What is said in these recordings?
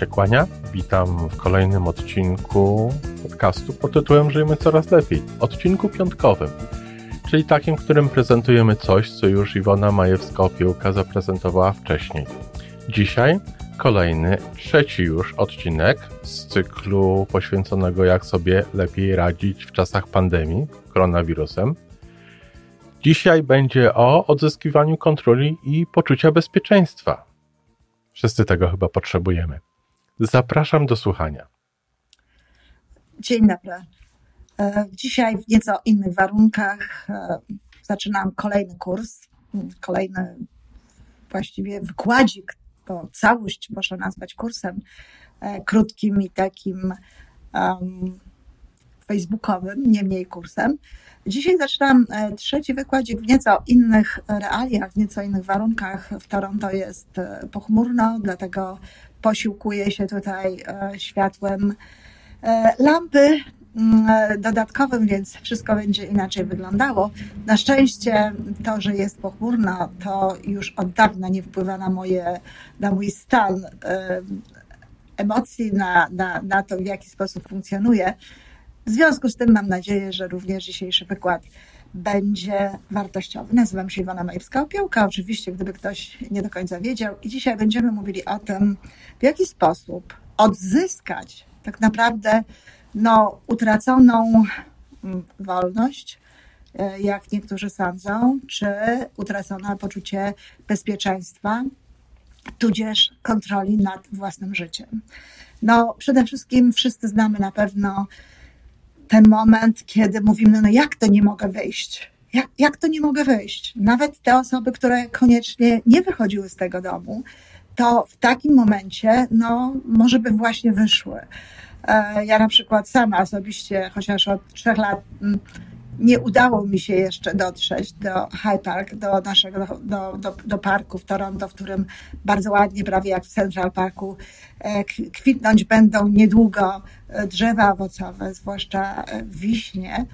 Tomek Niacie-Kłania. Witam w kolejnym odcinku podcastu pod tytułem Żyjmy Coraz Lepiej. Odcinku piątkowym, czyli takim, w którym prezentujemy coś, co już Iwona Majewska-Opiełka zaprezentowała wcześniej. Dzisiaj kolejny, trzeci już odcinek z cyklu poświęconego jak sobie lepiej radzić w czasach pandemii koronawirusem. Dzisiaj będzie o odzyskiwaniu kontroli i poczucia bezpieczeństwa. Wszyscy tego chyba potrzebujemy. Zapraszam do słuchania. Dzień dobry. E, dzisiaj w nieco innych warunkach e, zaczynam kolejny kurs, kolejny właściwie wykładzik, bo całość można nazwać kursem e, krótkim i takim um, facebookowym, nie mniej kursem. Dzisiaj zaczynam trzeci wykładzik w nieco innych realiach, w nieco innych warunkach. W Toronto jest pochmurno, dlatego posiłkuję się tutaj e, światłem lampy mm, dodatkowym, więc wszystko będzie inaczej wyglądało. Na szczęście to, że jest pochmurno, to już od dawna nie wpływa na, moje, na mój stan emocji, na, na, na to, w jaki sposób funkcjonuję. W związku z tym mam nadzieję, że również dzisiejszy wykład będzie wartościowy. Nazywam się Iwona Majewska-Opiełka, oczywiście, gdyby ktoś nie do końca wiedział. I dzisiaj będziemy mówili o tym, w jaki sposób odzyskać tak naprawdę no, utraconą mm, wolność, e, jak niektórzy sądzą, czy utracone poczucie bezpieczeństwa, tudzież kontroli nad własnym życiem. No, przede wszystkim wszyscy znamy na pewno ten moment, kiedy mówimy, no jak to nie mogę wyjść? Jak, jak to nie mogę wyjść? Nawet te osoby, które koniecznie nie wychodziły z tego domu, to w takim momencie, no, może by właśnie wyszły. E, ja na przykład sama osobiście, chociaż od trzech lat mm, nie udało mi się jeszcze dotrzeć do High Park, do naszego, do, do, do parku w Toronto, w którym bardzo ładnie, prawie jak w Central Parku, e, kwitnąć będą niedługo e, drzewa owocowe, zwłaszcza e, wiśnie.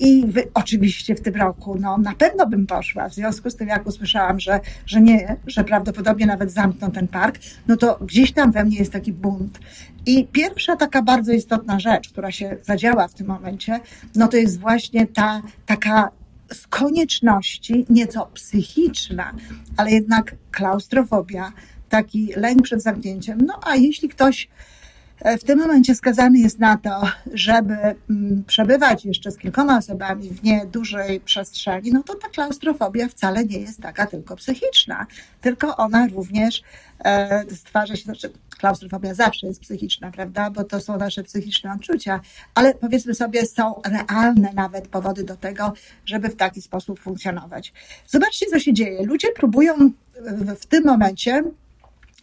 I wy, oczywiście w tym roku, no na pewno bym poszła. W związku z tym, jak usłyszałam, że, że nie, że prawdopodobnie nawet zamkną ten park, no to gdzieś tam we mnie jest taki bunt. I pierwsza taka bardzo istotna rzecz, która się zadziała w tym momencie, no to jest właśnie ta taka z konieczności nieco psychiczna, ale jednak klaustrofobia, taki lęk przed zamknięciem. No a jeśli ktoś E, w tym momencie skazany jest na to, żeby mm, przebywać jeszcze z kilkoma osobami w niedużej przestrzeni, no to ta klaustrofobia wcale nie jest taka tylko psychiczna, tylko ona również e, stwarza się, znaczy klaustrofobia zawsze jest psychiczna, prawda, bo to są nasze psychiczne odczucia, ale powiedzmy sobie, są realne nawet powody do tego, żeby w taki sposób funkcjonować. Zobaczcie, co się dzieje. Ludzie próbują w tym momencie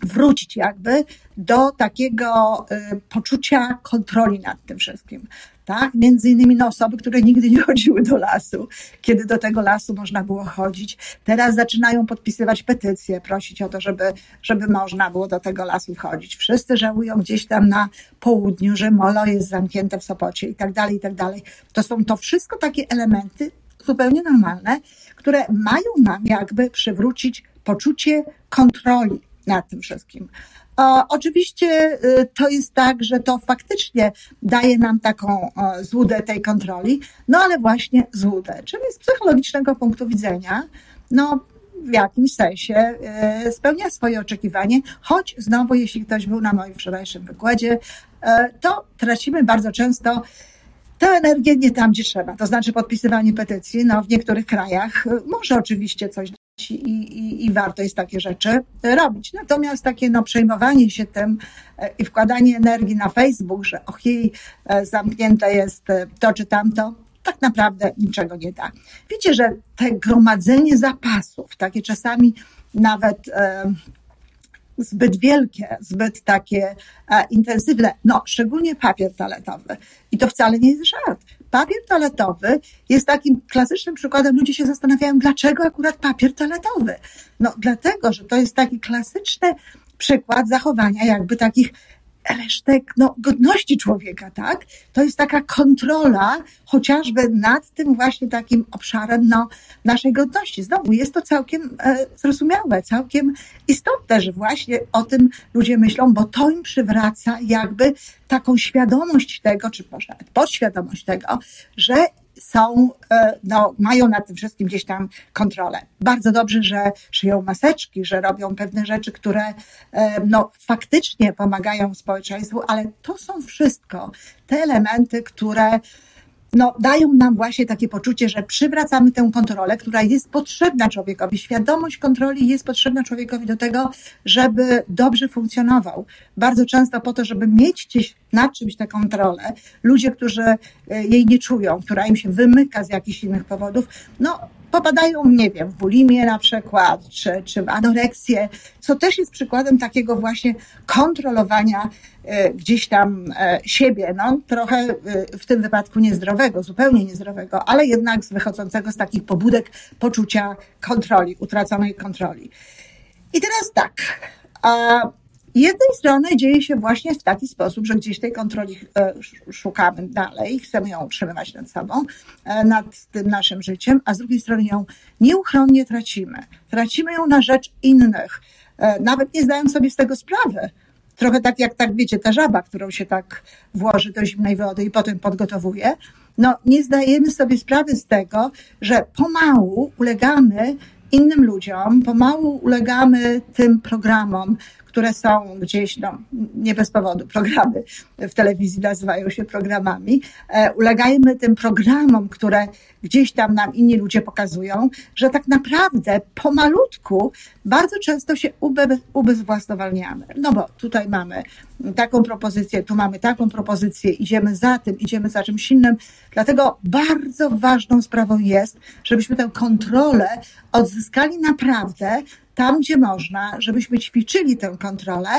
wrócić jakby do takiego y, poczucia kontroli nad tym wszystkim. Tak? Między innymi no, osoby, które nigdy nie chodziły do lasu, kiedy do tego lasu można było chodzić. Teraz zaczynają podpisywać petycje, prosić o to, żeby, żeby można było do tego lasu wchodzić. Wszyscy żałują gdzieś tam na południu, że molo jest zamknięte w Sopocie i tak dalej, i tak dalej. To są to wszystko takie elementy zupełnie normalne, które mają nam jakby przywrócić poczucie kontroli nad tym wszystkim. Oczywiście y, to jest tak, że to faktycznie daje nam taką złudę tej kontroli, no ale właśnie złudę, czyli z psychologicznego punktu widzenia, no w jakimś sensie y, spełnia swoje oczekiwanie, choć znowu, jeśli ktoś był na moim wczorajszym wykładzie, to tracimy bardzo często tę energię nie tam, gdzie trzeba. To znaczy podpisywanie petycji, no w niektórych krajach może oczywiście coś i, i, i warto jest takie rzeczy robić. Natomiast takie no, przejmowanie się tym e, i wkładanie energii na Facebook, że och jej, e, zamknięte jest e, to czy tamto, tak naprawdę niczego nie da. Wiecie, że te gromadzenie zapasów, takie czasami nawet e, zbyt wielkie, zbyt takie e, intensywne, no szczególnie papier toaletowy. I to wcale nie jest żart. Papier toaletowy jest takim klasycznym przykładem. Ludzie się zastanawiają, dlaczego akurat papier toaletowy. No dlatego, że to jest taki klasyczny przykład zachowania jakby takich resztek no, godności człowieka, tak? To jest taka kontrola chociażby nad tym właśnie takim obszarem no, naszej godności. Znowu jest to całkiem e, zrozumiałe, całkiem istotne, że właśnie o tym ludzie myślą, bo to im przywraca jakby taką świadomość tego, czy może podświadomość tego, że są, e, no, mają nad tym wszystkim gdzieś tam kontrolę. Bardzo dobrze, że szyją maseczki, że robią pewne rzeczy, które e, no, faktycznie pomagają społeczeństwu, ale to są wszystko te elementy, które no, dają nam właśnie takie poczucie, że przywracamy tę kontrolę, która jest potrzebna człowiekowi. Świadomość kontroli jest potrzebna człowiekowi do tego, żeby dobrze funkcjonował. Bardzo często po to, żeby mieć gdzieś nad czymś tę kontrolę, ludzie, którzy e, jej nie czują, która im się wymyka z jakichś innych powodów, no, popadają, nie wiem, w bulimię na przykład, czy, czy w anoreksję, co też jest przykładem takiego właśnie kontrolowania e, gdzieś tam e, siebie, no trochę e, w tym wypadku niezdrowego, zupełnie niezdrowego, ale jednak z wychodzącego z takich pobudek poczucia kontroli, utraconej kontroli. I teraz tak, jednej strony dzieje się właśnie w taki sposób, że gdzieś tej kontroli e, szukamy dalej, chcemy ją utrzymywać nad sobą, e, nad tym naszym życiem, a z drugiej strony ją nieuchronnie tracimy. Tracimy ją na rzecz innych, e, nawet nie zdając sobie z tego sprawy. Trochę tak jak, tak wiecie, ta żaba, którą się tak włoży do zimnej wody i potem podgotowuje. No, nie zdajemy sobie sprawy z tego, że pomału ulegamy innym ludziom, pomału ulegamy tym programom, które są gdzieś, no, nie bez powodu, programy w telewizji nazywają się programami, e, ulegajmy tym programom, które gdzieś tam nam inni ludzie pokazują, że tak naprawdę pomalutku bardzo często się ube, ubezwłasnowalniamy. No bo tutaj mamy taką propozycję, tu mamy taką propozycję, idziemy za tym, idziemy za czymś innym. Dlatego bardzo ważną sprawą jest, żebyśmy tę kontrolę odzyskali naprawdę tam, gdzie można, żebyśmy ćwiczyli tę kontrolę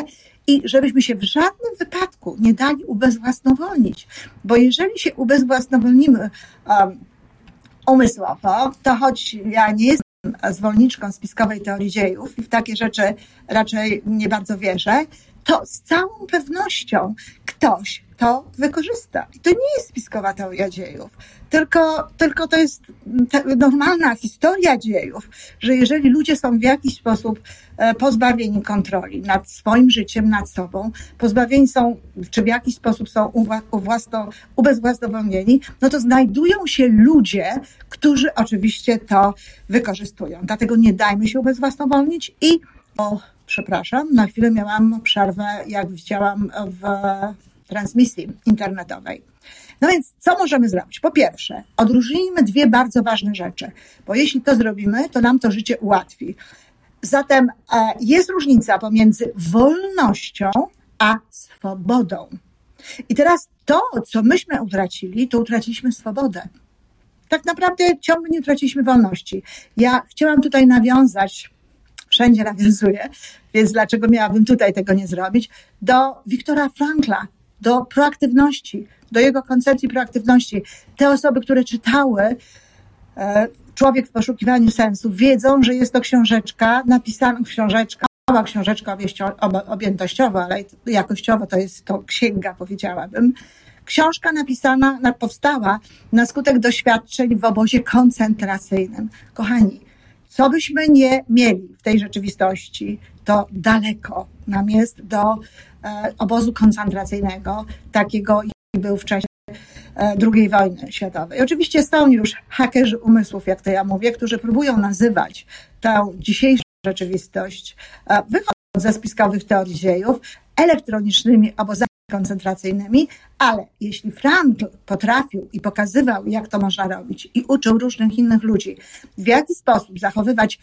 i żebyśmy się w żadnym wypadku nie dali ubezwłasnowolnić. Bo jeżeli się ubezwłasnowolnimy um, umysłowo, to choć ja nie jestem zwolenniczką spiskowej teorii dziejów i w takie rzeczy raczej nie bardzo wierzę, to z całą pewnością ktoś to wykorzysta. I to nie jest spiskowa teoria dziejów, tylko, tylko to jest normalna historia dziejów, że jeżeli ludzie są w jakiś sposób e, pozbawieni kontroli nad swoim życiem, nad sobą, pozbawieni są, czy w jakiś sposób są uwłasno, ubezwłasnowolnieni, no to znajdują się ludzie, którzy oczywiście to wykorzystują. Dlatego nie dajmy się ubezwłasnowolnić i o, przepraszam, na chwilę miałam przerwę, jak widziałam w transmisji internetowej. No więc co możemy zrobić? Po pierwsze, odróżnijmy dwie bardzo ważne rzeczy, bo jeśli to zrobimy, to nam to życie ułatwi. Zatem e, jest różnica pomiędzy wolnością a swobodą. I teraz to, co myśmy utracili, to utraciliśmy swobodę. Tak naprawdę ciągle nie utraciliśmy wolności. Ja chciałam tutaj nawiązać wszędzie nawiązuję, więc dlaczego miałabym tutaj tego nie zrobić, do Wiktora Frankla, do proaktywności, do jego koncepcji proaktywności. Te osoby, które czytały e, Człowiek w poszukiwaniu sensu, wiedzą, że jest to książeczka napisana, książeczka, mała książeczka objętościowa, ale jakościowo to jest to księga, powiedziałabym. Książka napisana, powstała na skutek doświadczeń w obozie koncentracyjnym. Kochani, co byśmy nie mieli w tej rzeczywistości, to daleko nam jest do e, obozu koncentracyjnego, takiego, jaki był w czasie e, II wojny światowej. Oczywiście są już hakerzy umysłów, jak to ja mówię, którzy próbują nazywać tę dzisiejszą rzeczywistość, e, wychodząc ze spiskowych teorii dziejów, elektronicznymi obozami koncentracyjnymi, ale jeśli Frankl potrafił i pokazywał, jak to można robić i uczył różnych innych ludzi, w jaki sposób zachowywać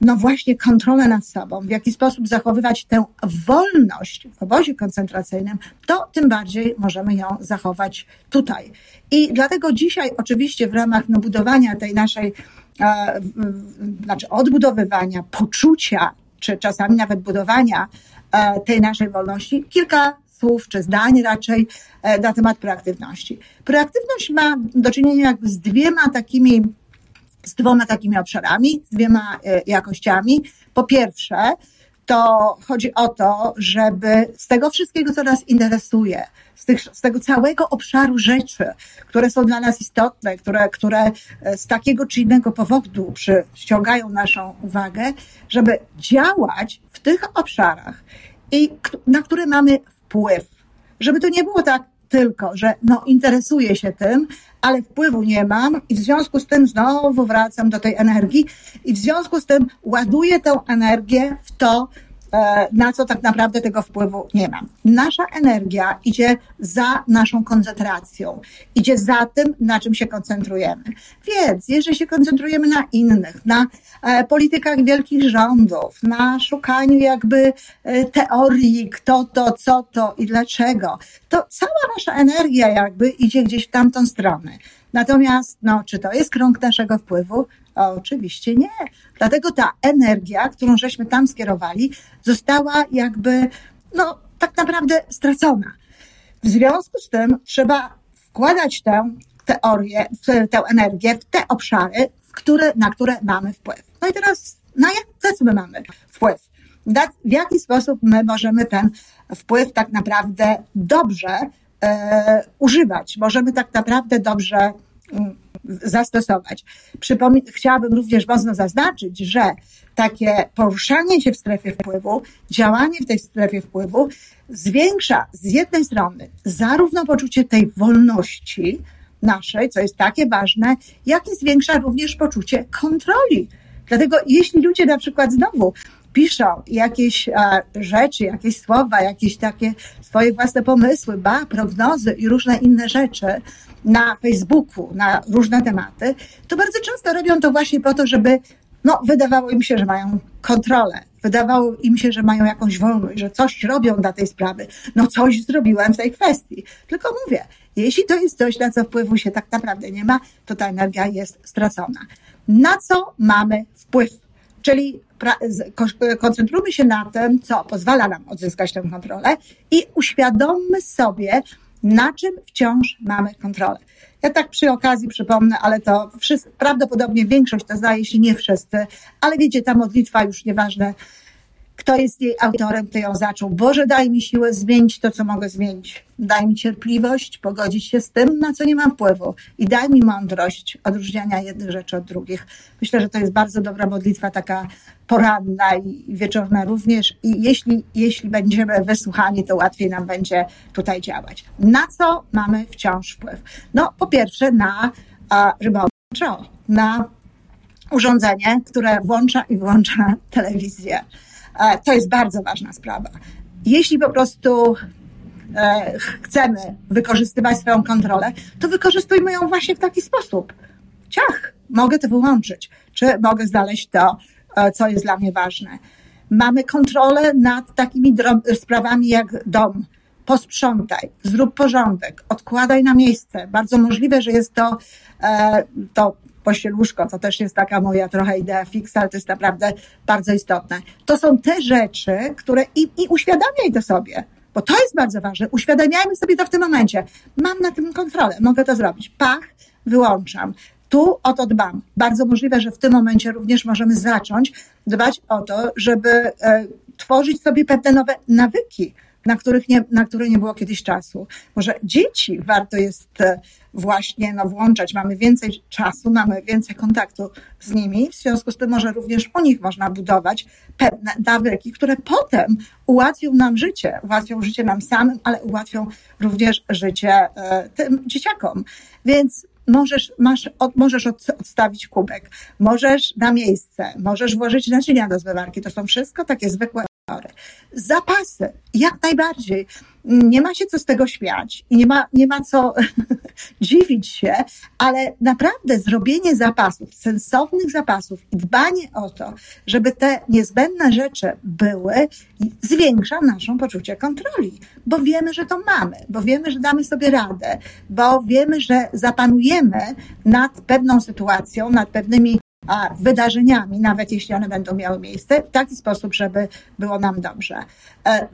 no właśnie kontrolę nad sobą, w jaki sposób zachowywać tę wolność w obozie koncentracyjnym, to tym bardziej możemy ją zachować tutaj. I dlatego dzisiaj oczywiście w ramach no, budowania tej naszej, e, znaczy odbudowywania poczucia, czy czasami nawet budowania tej naszej wolności, kilka słów czy zdań raczej e, na temat proaktywności. Proaktywność ma do czynienia jakby z dwiema takimi z dwoma takimi obszarami, z dwiema e, jakościami. Po pierwsze, to chodzi o to, żeby z tego wszystkiego, co nas interesuje, z, tych, z tego całego obszaru rzeczy, które są dla nas istotne, które, które e, z takiego czy innego powodu przyciągają naszą uwagę, żeby działać w tych obszarach, i na które mamy wpływ. Żeby to nie było tak tylko, że no interesuję się tym, ale wpływu nie mam i w związku z tym znowu wracam do tej energii i w związku z tym ładuję tę energię w to, na co tak naprawdę tego wpływu nie mam. Nasza energia idzie za naszą koncentracją, idzie za tym, na czym się koncentrujemy. Więc jeżeli się koncentrujemy na innych, na e, politykach wielkich rządów, na szukaniu jakby e, teorii, kto to, co to i dlaczego, to cała nasza energia jakby idzie gdzieś w tamtą stronę. Natomiast, no, czy to jest krąg naszego wpływu? Oczywiście nie. Dlatego ta energia, którą żeśmy tam skierowali, została jakby, no, tak naprawdę stracona. W związku z tym trzeba wkładać tę teorię, tę energię w te obszary, które, na które mamy wpływ. No i teraz, na jak, co my mamy wpływ? W jaki sposób my możemy ten wpływ tak naprawdę dobrze używać? Możemy tak naprawdę dobrze mm, zastosować. Chciałabym również mocno zaznaczyć, że takie poruszanie się w strefie wpływu, działanie w tej strefie wpływu zwiększa z jednej strony zarówno poczucie tej wolności naszej, co jest takie ważne, jak i zwiększa również poczucie kontroli. Dlatego jeśli ludzie na przykład znowu piszą jakieś rzeczy, jakieś słowa, jakieś takie swoje własne pomysły, ba, prognozy i różne inne rzeczy na Facebooku, na różne tematy, to bardzo często robią to właśnie po to, żeby no, wydawało im się, że mają kontrolę. Wydawało im się, że mają jakąś wolność, że coś robią dla tej sprawy. No coś zrobiłem w tej kwestii. Tylko mówię, jeśli to jest coś, na co wpływu się tak naprawdę nie ma, to ta energia jest stracona. Na co mamy wpływ? Czyli koncentrujmy się na tym, co pozwala nam odzyskać tę kontrolę i uświadommy sobie, na czym wciąż mamy kontrolę. Ja tak przy okazji przypomnę, ale to wszyscy, prawdopodobnie większość to zna, jeśli nie wszyscy, ale wiecie, ta modlitwa już nieważne, kto jest jej autorem, kto ją zaczął. Boże, daj mi siłę zmienić to, co mogę zmienić. Daj mi cierpliwość, pogodzić się z tym, na co nie mam wpływu. I daj mi mądrość odróżniania jednych rzeczy od drugich. Myślę, że to jest bardzo dobra modlitwa, taka poranna i wieczorna również. I jeśli, jeśli będziemy wysłuchani, to łatwiej nam będzie tutaj działać. Na co mamy wciąż wpływ? No, po pierwsze, na remote na urządzenie, które włącza i włącza telewizję. E, to jest bardzo ważna sprawa. Jeśli po prostu e, chcemy wykorzystywać swoją kontrolę, to wykorzystujmy ją właśnie w taki sposób. Ciach, mogę to wyłączyć, czy mogę znaleźć to, e, co jest dla mnie ważne. Mamy kontrolę nad takimi sprawami jak dom. Posprzątaj, zrób porządek, odkładaj na miejsce. Bardzo możliwe, że jest to, to pościeluszko, co też jest taka moja trochę idea fixa, ale to jest naprawdę bardzo istotne. To są te rzeczy, które i, i uświadamiaj to sobie, bo to jest bardzo ważne. Uświadamiajmy sobie to w tym momencie. Mam na tym kontrolę, mogę to zrobić. Pach, wyłączam. Tu o to dbam. Bardzo możliwe, że w tym momencie również możemy zacząć dbać o to, żeby e, tworzyć sobie pewne nowe nawyki, na, których nie, na które nie było kiedyś czasu. Może dzieci warto jest e, właśnie no, włączać. Mamy więcej czasu, mamy więcej kontaktu z nimi, w związku z tym może również u nich można budować pewne nawyki, które potem ułatwią nam życie, ułatwią życie nam samym, ale ułatwią również życie e, tym dzieciakom. Więc możesz, masz, od, możesz odstawić kubek, możesz na miejsce, możesz włożyć naczynia do zmywarki. To są wszystko takie zwykłe Zapasy, jak najbardziej. Nie ma się co z tego śmiać i nie ma, nie ma co dziwić się, ale naprawdę zrobienie zapasów, sensownych zapasów i dbanie o to, żeby te niezbędne rzeczy były, zwiększa naszą poczucie kontroli, bo wiemy, że to mamy, bo wiemy, że damy sobie radę, bo wiemy, że zapanujemy nad pewną sytuacją, nad pewnymi wydarzeniami, nawet jeśli one będą miały miejsce, w taki sposób, żeby było nam dobrze. E,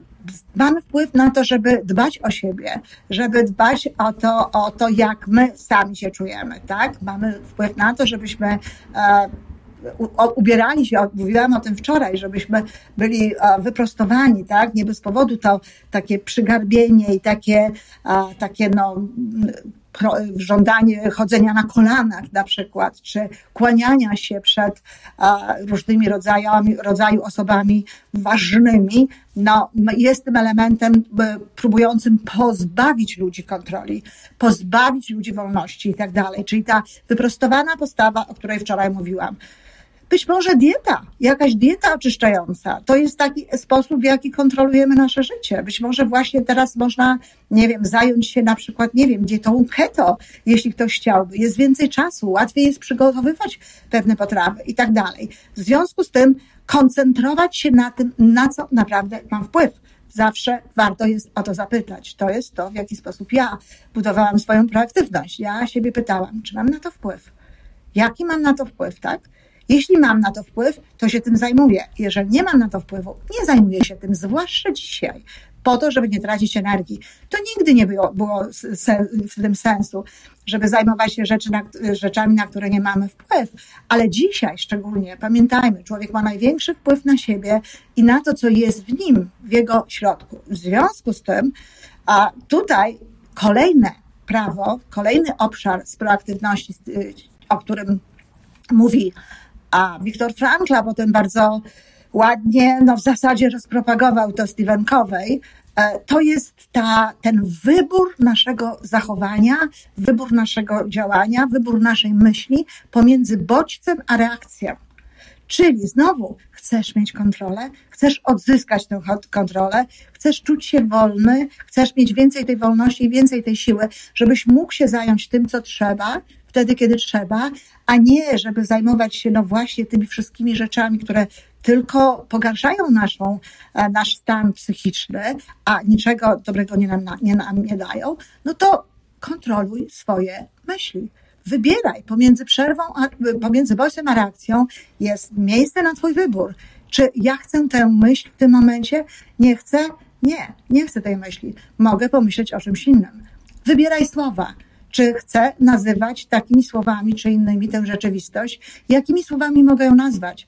mamy wpływ na to, żeby dbać o siebie, żeby dbać o to, o to, jak my sami się czujemy, tak? Mamy wpływ na to, żebyśmy e, ubierali się, mówiłam o tym wczoraj, żebyśmy byli wyprostowani, tak? Nie bez powodu to takie przygarbienie i takie, takie no, żądanie chodzenia na kolanach na przykład, czy kłaniania się przed różnymi rodzajami, rodzaju osobami ważnymi, no, jest tym elementem próbującym pozbawić ludzi kontroli, pozbawić ludzi wolności i tak dalej. Czyli ta wyprostowana postawa, o której wczoraj mówiłam. Być może dieta, jakaś dieta oczyszczająca. To jest taki sposób, w jaki kontrolujemy nasze życie. Być może właśnie teraz można, nie wiem, zająć się na przykład, nie wiem, dietą keto, jeśli ktoś chciałby. Jest więcej czasu, łatwiej jest przygotowywać pewne potrawy i tak dalej. W związku z tym koncentrować się na tym, na co naprawdę mam wpływ. Zawsze warto jest o to zapytać. To jest to, w jaki sposób ja budowałam swoją proaktywność. Ja siebie pytałam, czy mam na to wpływ. Jaki mam na to wpływ, tak? Jeśli mam na to wpływ, to się tym zajmuję. Jeżeli nie mam na to wpływu, nie zajmuję się tym, zwłaszcza dzisiaj, po to, żeby nie tracić energii. To nigdy nie było, było w tym sensu, żeby zajmować się rzeczy na, rzeczami, na które nie mamy wpływ. Ale dzisiaj szczególnie, pamiętajmy, człowiek ma największy wpływ na siebie i na to, co jest w nim, w jego środku. W związku z tym, a tutaj kolejne prawo, kolejny obszar z proaktywności, o którym mówi a Wiktor Frankl potem bardzo ładnie, no w zasadzie rozpropagował to Stephen e, to jest ta, ten wybór naszego zachowania, wybór naszego działania, wybór naszej myśli pomiędzy bodźcem a reakcją. Czyli znowu chcesz mieć kontrolę, chcesz odzyskać tę kontrolę, chcesz czuć się wolny, chcesz mieć więcej tej wolności i więcej tej siły, żebyś mógł się zająć tym, co trzeba, wtedy, kiedy trzeba, a nie, żeby zajmować się no właśnie tymi wszystkimi rzeczami, które tylko pogarszają naszą, e, nasz stan psychiczny, a niczego dobrego nie nam, nie nam nie dają, no to kontroluj swoje myśli. Wybieraj pomiędzy przerwą, a, pomiędzy bodźcem a reakcją jest miejsce na Twój wybór. Czy ja chcę tę myśl w tym momencie? Nie chcę? Nie, nie chcę tej myśli. Mogę pomyśleć o czymś innym. Wybieraj słowa czy chcę nazywać takimi słowami czy innymi tę rzeczywistość, jakimi słowami mogę ją nazwać.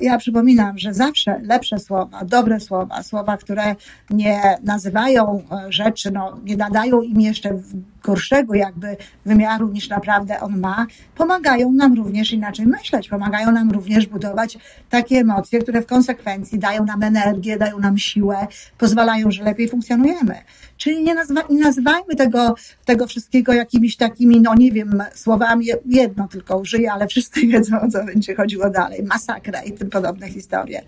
Ja przypominam, że zawsze lepsze słowa, dobre słowa, słowa, które nie nazywają e, rzeczy, no, nie nadają im jeszcze gorszego jakby wymiaru niż naprawdę on ma, pomagają nam również inaczej myśleć, pomagają nam również budować takie emocje, które w konsekwencji dają nam energię, dają nam siłę, pozwalają, że lepiej funkcjonujemy. Czyli nie, nazwa, nie nazywajmy tego, tego wszystkiego jakimiś takimi, no nie wiem, słowami, jedno tylko użyję, ale wszyscy wiedzą, o co będzie chodziło dalej. Masakra i tym podobne historie.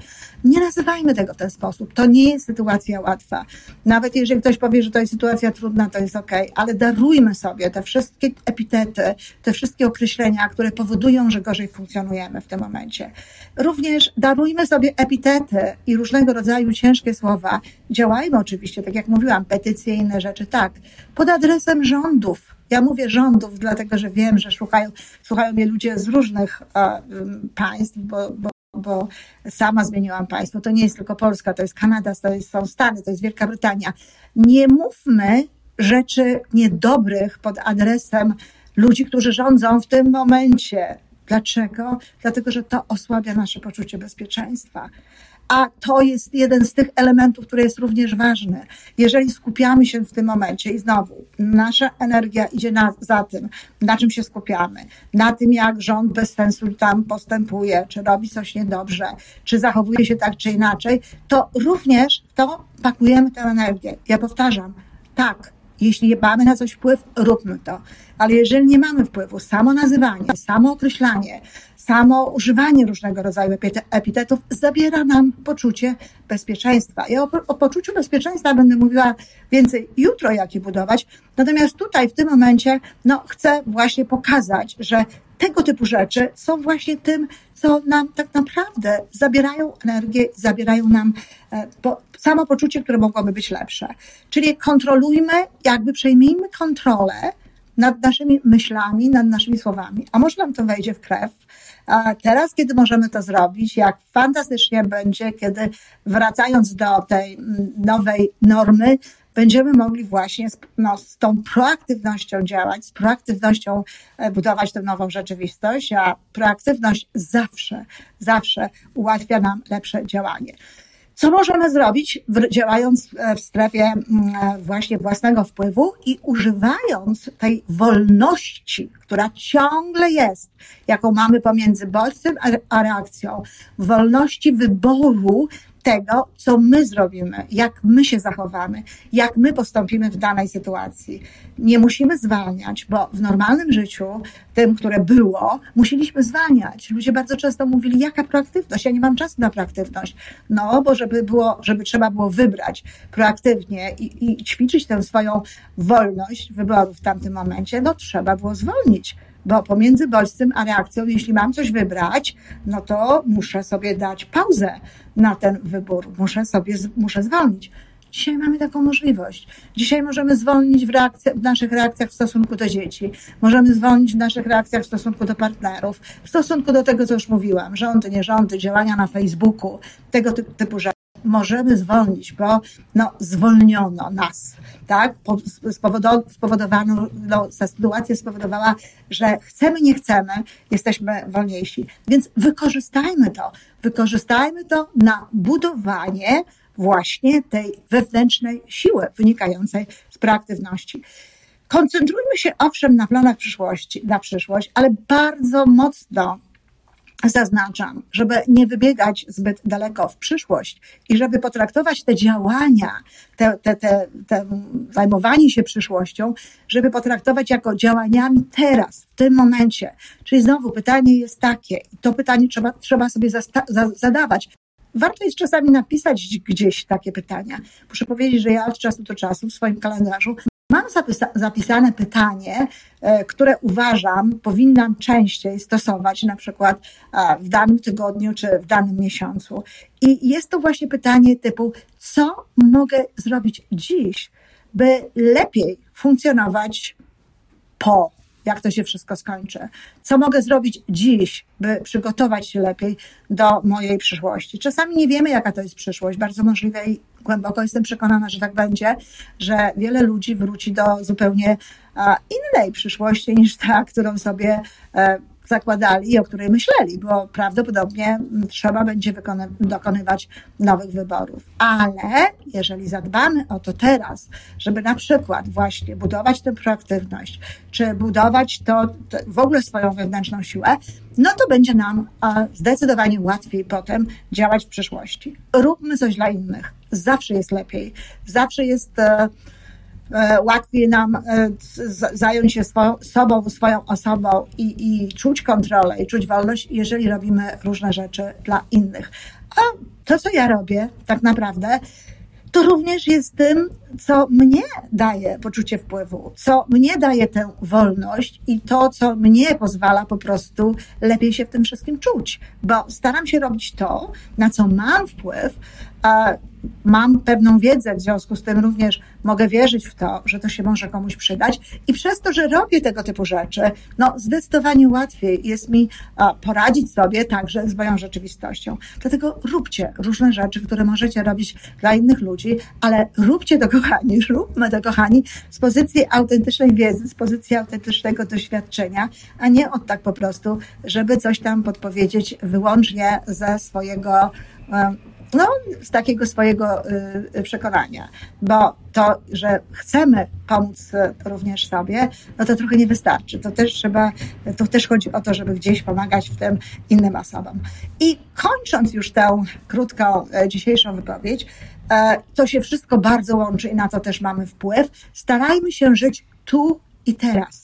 Nie nazywajmy tego w ten sposób. To nie jest sytuacja łatwa. Nawet jeżeli ktoś powie, że to jest sytuacja trudna, to jest ok, ale darujmy sobie te wszystkie epitety, te wszystkie określenia, które powodują, że gorzej funkcjonujemy w tym momencie. Również darujmy sobie epitety i różnego rodzaju ciężkie słowa. Działajmy oczywiście, tak jak mówiłam, petycje i inne rzeczy, tak, pod adresem rządów, ja mówię rządów, dlatego że wiem, że słuchają, słuchają mnie ludzie z różnych e, państw, bo, bo bo sama zmieniłam państwo. To nie jest tylko Polska, to jest Kanada, to jest, są Stany, to jest Wielka Brytania. Nie mówmy rzeczy niedobrych pod adresem ludzi, którzy rządzą w tym momencie. Dlaczego? Dlatego, że to osłabia nasze poczucie bezpieczeństwa. A to jest jeden z tych elementów, który jest również ważny. Jeżeli skupiamy się w tym momencie i znowu nasza energia idzie na, za tym, na czym się skupiamy, na tym, jak rząd bez sensu tam postępuje, czy robi coś niedobrze, czy zachowuje się tak czy inaczej, to również w to pakujemy tę energię. Ja powtarzam, tak, jeśli mamy na coś wpływ, róbmy to. Ale jeżeli nie mamy wpływu, samo nazywanie, samo określanie, samo używanie różnego rodzaju epitetów zabiera nam poczucie bezpieczeństwa. Ja o, o poczuciu bezpieczeństwa będę mówiła więcej jutro, jak je budować. Natomiast tutaj, w tym momencie, no, chcę właśnie pokazać, że tego typu rzeczy są właśnie tym, co nam tak naprawdę zabierają energię, zabierają nam e, po, samopoczucie, które mogłoby być lepsze. Czyli kontrolujmy, jakby przejmijmy kontrolę nad naszymi myślami, nad naszymi słowami. A może nam to wejdzie w krew. A teraz, kiedy możemy to zrobić, jak fantastycznie będzie, kiedy wracając do tej nowej normy, będziemy mogli właśnie z, no, z tą proaktywnością działać, z proaktywnością e, budować tę nową rzeczywistość, a proaktywność zawsze, zawsze ułatwia nam lepsze działanie. Co możemy zrobić, działając w strefie mm, właśnie własnego wpływu i używając tej wolności, która ciągle jest, jaką mamy pomiędzy bodźcem a reakcją, wolności wyboru tego, co my zrobimy, jak my się zachowamy, jak my postąpimy w danej sytuacji. Nie musimy zwalniać, bo w normalnym życiu, tym, które było, musieliśmy zwalniać. Ludzie bardzo często mówili, jaka proaktywność? Ja nie mam czasu na proaktywność. No, bo żeby było, żeby trzeba było wybrać proaktywnie i, i ćwiczyć tę swoją wolność wyboru w tamtym momencie, no trzeba było zwolnić bo pomiędzy bodźcem a reakcją, jeśli mam coś wybrać, no to muszę sobie dać pauzę na ten wybór, muszę sobie, muszę zwolnić. Dzisiaj mamy taką możliwość. Dzisiaj możemy zwolnić w, reakcji, w, naszych reakcjach w stosunku do dzieci, możemy zwolnić w naszych reakcjach w stosunku do partnerów, w stosunku do tego, co już mówiłam, rządy, nie rządy, działania na Facebooku, tego typu rzeczy. Możemy zwolnić, bo no, zwolniono nas, tak? Spowodowano, no, ta sytuacja spowodowała, że chcemy, nie chcemy, jesteśmy wolniejsi. Więc wykorzystajmy to. Wykorzystajmy to na budowanie właśnie tej wewnętrznej siły wynikającej z proaktywności. Koncentrujmy się owszem na planach przyszłości, na przyszłość, ale bardzo mocno zaznaczam, żeby nie wybiegać zbyt daleko w przyszłość i żeby potraktować te działania, te, te, te, te zajmowanie się przyszłością, żeby potraktować jako działaniami teraz, w tym momencie. Czyli znowu pytanie jest takie, i to pytanie trzeba, trzeba sobie zadawać. Warto jest czasami napisać gdzieś takie pytania. Muszę powiedzieć, że ja od czasu do czasu w swoim kalendarzu Mam zapisane pytanie, e, które uważam powinnam częściej stosować, na przykład w danym tygodniu czy w danym miesiącu. I jest to właśnie pytanie typu, co mogę zrobić dziś, by lepiej funkcjonować po jak to się wszystko skończy. Co mogę zrobić dziś, by przygotować się lepiej do mojej przyszłości? Czasami nie wiemy, jaka to jest przyszłość. Bardzo możliwe i głęboko jestem przekonana, że tak będzie, że wiele ludzi wróci do zupełnie innej przyszłości niż ta, którą sobie e, zakładali i o której myśleli, bo prawdopodobnie trzeba będzie dokonywać nowych wyborów. Ale jeżeli zadbamy o to teraz, żeby na przykład właśnie budować tę proaktywność, czy budować to, to w ogóle swoją wewnętrzną siłę, no to będzie nam zdecydowanie łatwiej potem działać w przyszłości. Róbmy coś dla innych. Zawsze jest lepiej. Zawsze jest E, łatwiej nam e, zająć się sobą, swoją osobą i, i czuć kontrolę i czuć wolność, jeżeli robimy różne rzeczy dla innych. A to, co ja robię, tak naprawdę, to również jest tym, co mnie daje poczucie wpływu, co mnie daje tę wolność i to, co mnie pozwala po prostu lepiej się w tym wszystkim czuć, bo staram się robić to, na co mam wpływ, mam pewną wiedzę, w związku z tym również mogę wierzyć w to, że to się może komuś przydać i przez to, że robię tego typu rzeczy, no zdecydowanie łatwiej jest mi poradzić sobie także z moją rzeczywistością. Dlatego róbcie różne rzeczy, które możecie robić dla innych ludzi, ale róbcie to, kochani, róbmy to, kochani, z pozycji autentycznej wiedzy, z pozycji autentycznego doświadczenia, a nie od tak po prostu, żeby coś tam podpowiedzieć wyłącznie ze swojego no, z takiego swojego y, przekonania, bo to, że chcemy pomóc również sobie, no to trochę nie wystarczy. To też trzeba, to też chodzi o to, żeby gdzieś pomagać w tym innym osobom. I kończąc już tę krótką e, dzisiejszą wypowiedź, e, to się wszystko bardzo łączy i na to też mamy wpływ. Starajmy się żyć tu i teraz E,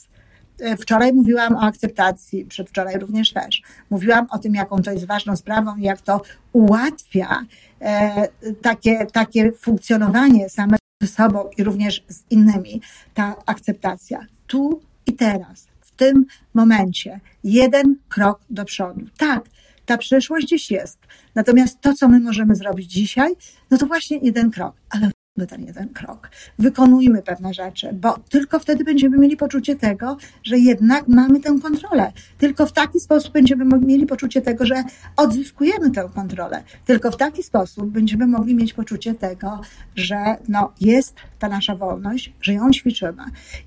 wczoraj mówiłam o akceptacji, przedwczoraj również też. Mówiłam o tym, jaką to jest ważną sprawą i jak to ułatwia e, takie, takie funkcjonowanie samego ze sobą i również z innymi. Ta akceptacja tu i teraz, w tym momencie, jeden krok do przodu. Tak, ta przyszłość gdzieś jest. Natomiast to, co my możemy zrobić dzisiaj, no to właśnie jeden krok, ale ten jeden krok, wykonujmy pewne rzeczy, bo tylko wtedy będziemy mieli poczucie tego, że jednak mamy tę kontrolę. Tylko w taki sposób będziemy mieli poczucie tego, że odzyskujemy tę kontrolę. Tylko w taki sposób będziemy mogli mieć poczucie tego, że no, jest ta nasza wolność, że ją ćwiczymy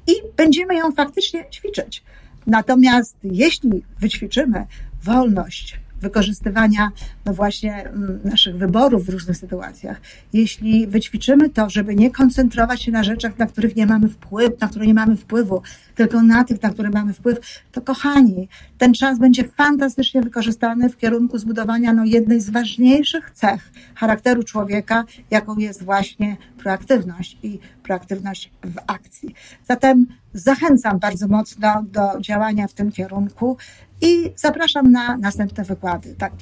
i będziemy ją faktycznie ćwiczyć. Natomiast jeśli wyćwiczymy wolność, wykorzystywania no właśnie mm, naszych wyborów w różnych sytuacjach, jeśli wyćwiczymy to, żeby nie koncentrować się na rzeczach, na których nie mamy wpływu, na które nie mamy wpływu, tylko na tych, na które mamy wpływ, to kochani, ten czas będzie fantastycznie wykorzystany w kierunku zbudowania no, jednej z ważniejszych cech charakteru człowieka, jaką jest właśnie proaktywność i proaktywność w akcji. Zatem zachęcam bardzo mocno do działania w tym kierunku i zapraszam na następne wykłady. Tak,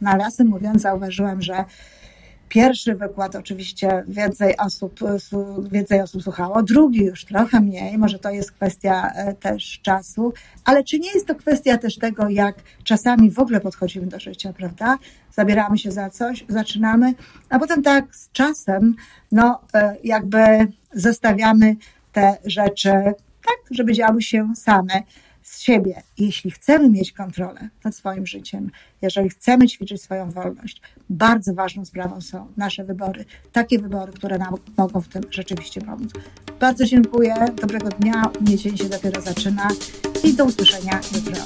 nawiasem mówiąc, zauważyłam, że Pierwszy wykład oczywiście więcej osób, więcej osób słuchało, drugi już trochę mniej, może to jest kwestia e, też czasu, ale czy nie jest to kwestia też tego, jak czasami w ogóle podchodzimy do życia, prawda? Zabieramy się za coś, zaczynamy, a potem tak z czasem, no e, jakby zostawiamy te rzeczy tak, żeby działy się same z siebie. Jeśli chcemy mieć kontrolę nad swoim życiem, jeżeli chcemy ćwiczyć swoją wolność, bardzo ważną sprawą są nasze wybory. Takie wybory, które nam mogą w tym rzeczywiście pomóc. Bardzo dziękuję, dobrego dnia. Mnie dzień się dopiero zaczyna i do usłyszenia jutro.